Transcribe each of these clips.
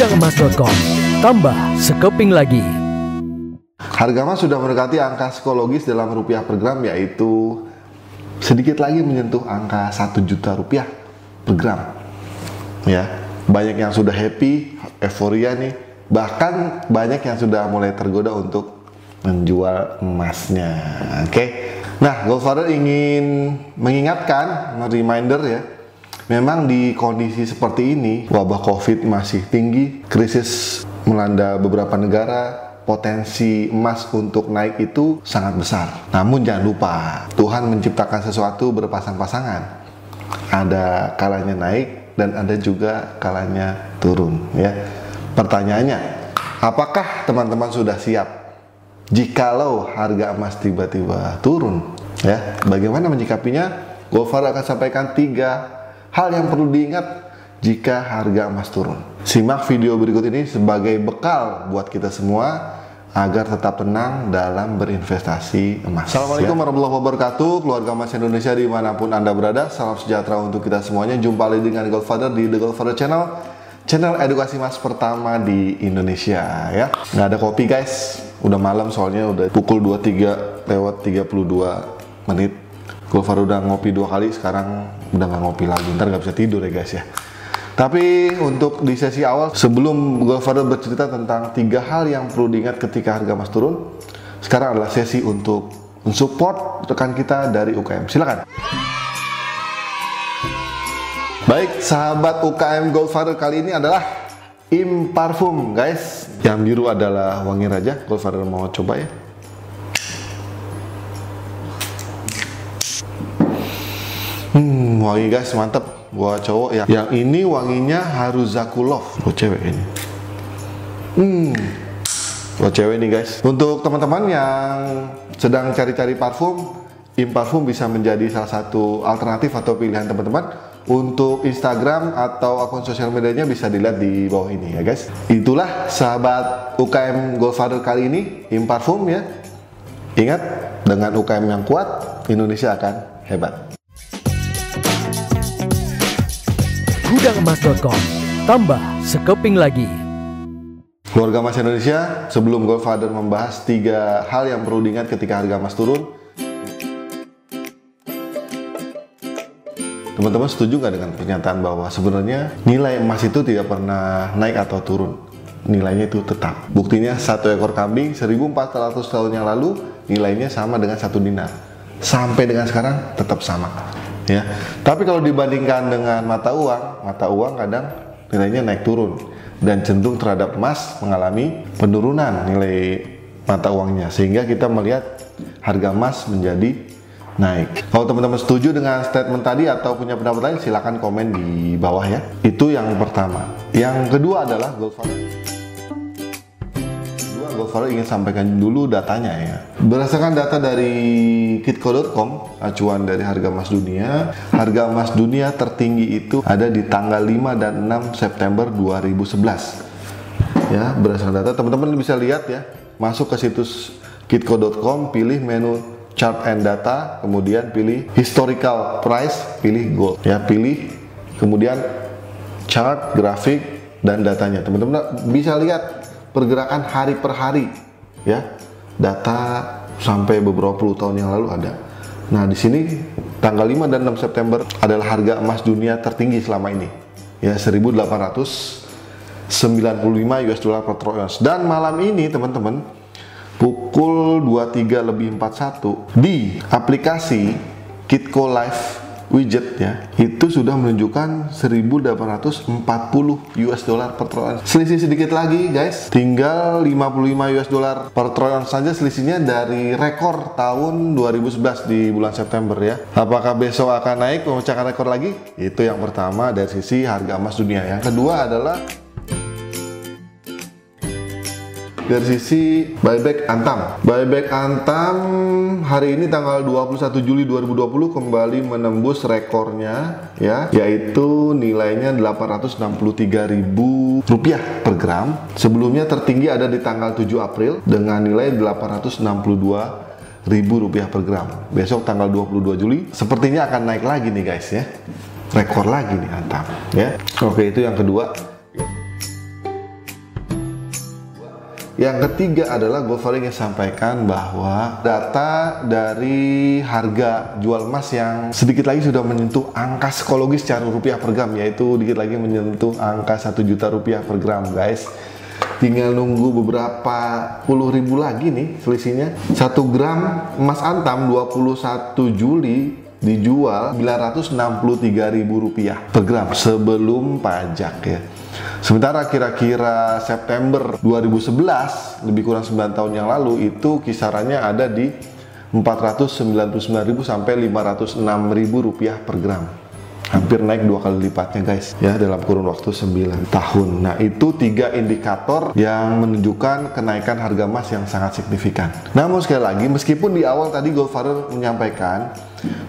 Gudakemas.com Tambah sekeping lagi Harga emas sudah mendekati angka psikologis dalam rupiah per gram yaitu sedikit lagi menyentuh angka 1 juta rupiah per gram. Ya, banyak yang sudah happy, euforia nih. Bahkan banyak yang sudah mulai tergoda untuk menjual emasnya. Oke. Nah, Goldfather ingin mengingatkan, reminder ya, memang di kondisi seperti ini, wabah COVID masih tinggi, krisis melanda beberapa negara, potensi emas untuk naik itu sangat besar. Namun jangan lupa, Tuhan menciptakan sesuatu berpasang-pasangan. Ada kalanya naik dan ada juga kalanya turun ya. Pertanyaannya, apakah teman-teman sudah siap jikalau harga emas tiba-tiba turun? Ya, bagaimana menyikapinya? Gofar akan sampaikan tiga hal yang perlu diingat jika harga emas turun. Simak video berikut ini sebagai bekal buat kita semua agar tetap tenang dalam berinvestasi emas. Assalamualaikum ya. warahmatullahi wabarakatuh, keluarga emas Indonesia di mana pun anda berada. Salam sejahtera untuk kita semuanya. Jumpa lagi dengan Goldfather di The Goldfather Channel, channel edukasi emas pertama di Indonesia ya. Nggak ada kopi guys, udah malam soalnya udah pukul 23 lewat 32 menit. Goldfather udah ngopi dua kali, sekarang udah nggak ngopi lagi. Ntar nggak bisa tidur ya guys ya. Tapi untuk di sesi awal sebelum Godfather bercerita tentang tiga hal yang perlu diingat ketika harga emas turun, sekarang adalah sesi untuk mensupport rekan kita dari UKM. Silakan. Baik, sahabat UKM Goldfather kali ini adalah Im Parfum, guys. Yang biru adalah wangi raja. Goldfather mau coba ya. Hmm, wangi guys, mantep. Buat cowok ya. Yang ini wanginya Haruzakulov buat cewek ini. Hmm. Buat cewek nih guys. Untuk teman-teman yang sedang cari-cari parfum Im Parfum bisa menjadi salah satu alternatif atau pilihan teman-teman. Untuk Instagram atau akun sosial medianya bisa dilihat di bawah ini ya guys. Itulah sahabat UKM Goldfather kali ini Im Parfum ya. Ingat dengan UKM yang kuat Indonesia akan hebat. Gudakemas.com Tambah sekeping lagi Keluarga Mas Indonesia, sebelum Godfather membahas tiga hal yang perlu diingat ketika harga emas turun, teman-teman setuju nggak dengan pernyataan bahwa sebenarnya nilai emas itu tidak pernah naik atau turun? Nilainya itu tetap. Buktinya satu ekor kambing 1400 tahun yang lalu nilainya sama dengan satu dinar. Sampai dengan sekarang tetap sama ya. Tapi kalau dibandingkan dengan mata uang, mata uang kadang nilainya naik turun dan cenderung terhadap emas mengalami penurunan nilai mata uangnya sehingga kita melihat harga emas menjadi naik. Kalau teman-teman setuju dengan statement tadi atau punya pendapat lain silahkan komen di bawah ya. Itu yang pertama. Yang kedua adalah gold value. Goldfather ingin sampaikan dulu datanya ya. Berdasarkan data dari kitco.com, acuan dari harga emas dunia, harga emas dunia tertinggi itu ada di tanggal 5 dan 6 September 2011. Ya, berdasarkan data teman-teman bisa lihat ya, masuk ke situs kitco.com, pilih menu chart and data, kemudian pilih historical price, pilih gold. Ya, pilih kemudian chart, grafik dan datanya. Teman-teman bisa lihat pergerakan hari per hari ya. Data sampai beberapa puluh tahun yang lalu ada. Nah di sini tanggal 5 dan 6 September adalah harga emas dunia tertinggi selama ini ya 1895 US dollar per troy ounce. Dan malam ini teman-teman pukul 23 lebih 41 di aplikasi Kitco Live widget ya itu sudah menunjukkan 1840 US dollar per troy selisih sedikit lagi guys. Tinggal 55 US dollar per troy saja selisihnya dari rekor tahun 2011 di bulan September ya. Apakah besok akan naik memecahkan rekor lagi? Itu yang pertama dari sisi harga emas dunia yang kedua adalah dari sisi buyback Antam. Buyback Antam hari ini tanggal 21 Juli 2020 kembali menembus rekornya ya, yaitu nilainya 863.000 rupiah per gram. Sebelumnya tertinggi ada di tanggal 7 April dengan nilai 862 ribu rupiah per gram. Besok tanggal 22 Juli sepertinya akan naik lagi nih guys ya. Rekor lagi nih Antam ya. Oke itu yang kedua. Yang ketiga adalah gue ingin sampaikan bahwa data dari harga jual emas yang sedikit lagi sudah menyentuh angka psikologis secara rupiah per gram yaitu sedikit lagi menyentuh angka 1 juta rupiah per gram guys. Tinggal nunggu beberapa puluh ribu lagi nih selisihnya. 1 gram emas antam 21 Juli dijual 963 ribu rupiah per gram sebelum pajak ya Sementara kira-kira September 2011, lebih kurang 9 tahun yang lalu, itu kisarannya ada di 499.000 sampai 506.000 rupiah per gram hampir naik dua kali lipatnya guys. Ya dalam kurun waktu 9 tahun. Nah itu tiga indikator yang menunjukkan kenaikan harga emas yang sangat signifikan. Namun sekali lagi meskipun di awal tadi Goldfather menyampaikan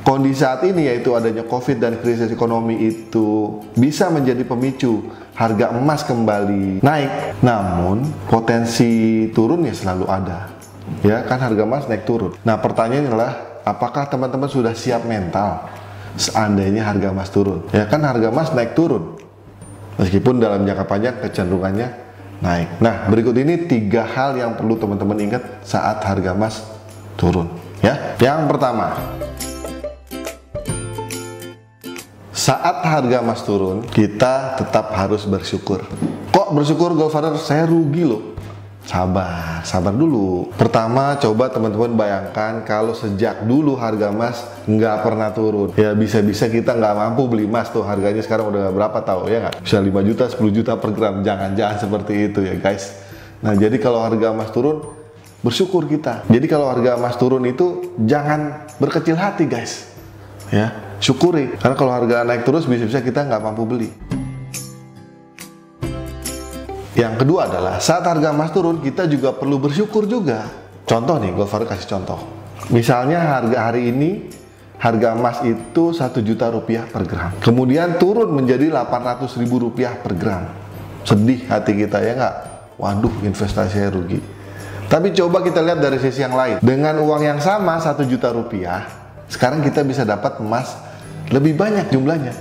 kondisi saat ini yaitu adanya covid dan krisis ekonomi itu bisa menjadi pemicu harga emas kembali naik. Namun potensi turunnya selalu ada. Ya kan harga emas naik turun. Nah pertanyaannya adalah apakah teman-teman sudah siap mental seandainya harga emas turun. Ya kan harga emas naik turun. Meskipun dalam jangka panjang kecenderungannya naik. Nah, berikut ini tiga hal yang perlu teman-teman ingat saat harga emas turun. Ya, yang pertama, saat harga emas turun, kita tetap harus bersyukur. Kok bersyukur, Goldfather? Saya rugi loh. Sabar, sabar dulu. Pertama, coba teman-teman bayangkan kalau sejak dulu harga emas nggak pernah turun. Ya bisa-bisa kita nggak mampu beli emas tuh harganya sekarang udah berapa tahu ya nggak? Bisa 5 juta, 10 juta per gram. Jangan-jangan seperti itu ya guys. Nah jadi kalau harga emas turun, bersyukur kita. Jadi kalau harga emas turun itu jangan berkecil hati guys. Ya, syukuri. Karena kalau harga naik terus bisa-bisa kita nggak mampu beli. Yang kedua adalah saat harga emas turun kita juga perlu bersyukur juga. Contoh nih, gue kasih contoh. Misalnya harga hari ini harga emas itu satu juta rupiah per gram. Kemudian turun menjadi 800 ribu rupiah per gram. Sedih hati kita ya nggak? Waduh investasinya rugi. Tapi coba kita lihat dari sisi yang lain. Dengan uang yang sama satu juta rupiah, sekarang kita bisa dapat emas lebih banyak jumlahnya.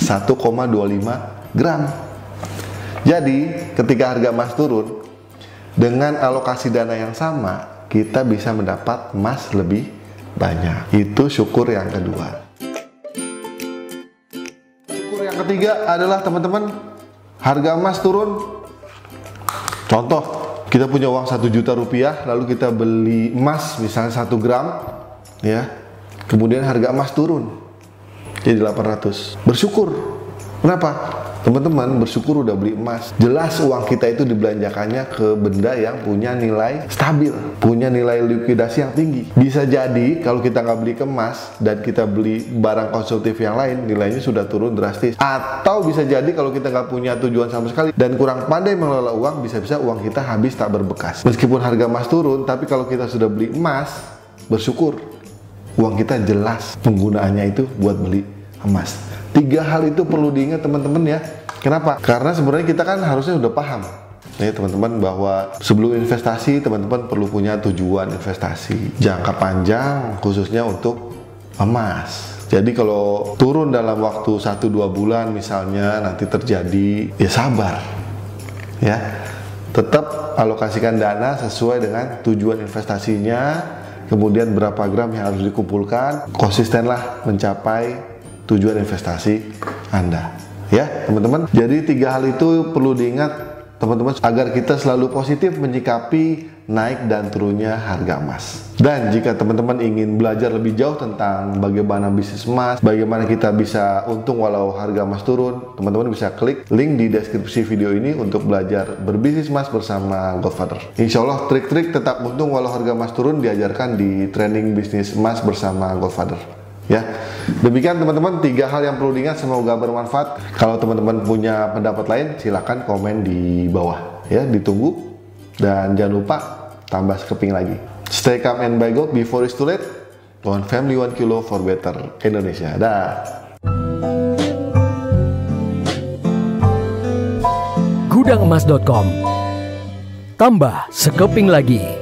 1,25 gram jadi, ketika harga emas turun, dengan alokasi dana yang sama, kita bisa mendapat emas lebih banyak. Itu syukur yang kedua. Syukur yang ketiga adalah teman-teman, harga emas turun. Contoh, kita punya uang satu juta rupiah, lalu kita beli emas misalnya satu gram, ya. Kemudian harga emas turun jadi 800. Bersyukur. Kenapa? Teman-teman bersyukur udah beli emas. Jelas uang kita itu dibelanjakannya ke benda yang punya nilai stabil, punya nilai likuidasi yang tinggi. Bisa jadi kalau kita nggak beli emas dan kita beli barang konsumtif yang lain, nilainya sudah turun drastis. Atau bisa jadi kalau kita nggak punya tujuan sama sekali dan kurang pandai mengelola uang, bisa-bisa uang kita habis tak berbekas. Meskipun harga emas turun, tapi kalau kita sudah beli emas, bersyukur uang kita jelas penggunaannya itu buat beli emas. Tiga hal itu perlu diingat teman-teman ya. Kenapa? Karena sebenarnya kita kan harusnya udah paham ya teman-teman bahwa sebelum investasi teman-teman perlu punya tujuan investasi jangka panjang khususnya untuk emas. Jadi kalau turun dalam waktu 1-2 bulan misalnya nanti terjadi ya sabar ya tetap alokasikan dana sesuai dengan tujuan investasinya kemudian berapa gram yang harus dikumpulkan konsistenlah mencapai tujuan investasi Anda. Ya, teman-teman. Jadi tiga hal itu perlu diingat teman-teman agar kita selalu positif menyikapi naik dan turunnya harga emas. Dan jika teman-teman ingin belajar lebih jauh tentang bagaimana bisnis emas, bagaimana kita bisa untung walau harga emas turun, teman-teman bisa klik link di deskripsi video ini untuk belajar berbisnis emas bersama Godfather. Insya Allah trik-trik tetap untung walau harga emas turun diajarkan di training bisnis emas bersama Godfather. Ya, Demikian teman-teman tiga hal yang perlu diingat semoga bermanfaat. Kalau teman-teman punya pendapat lain silahkan komen di bawah ya ditunggu dan jangan lupa tambah sekeping lagi. Stay calm and by God before it's too late. One family one kilo for better Indonesia. Dah. Gudangemas.com Tambah sekeping lagi.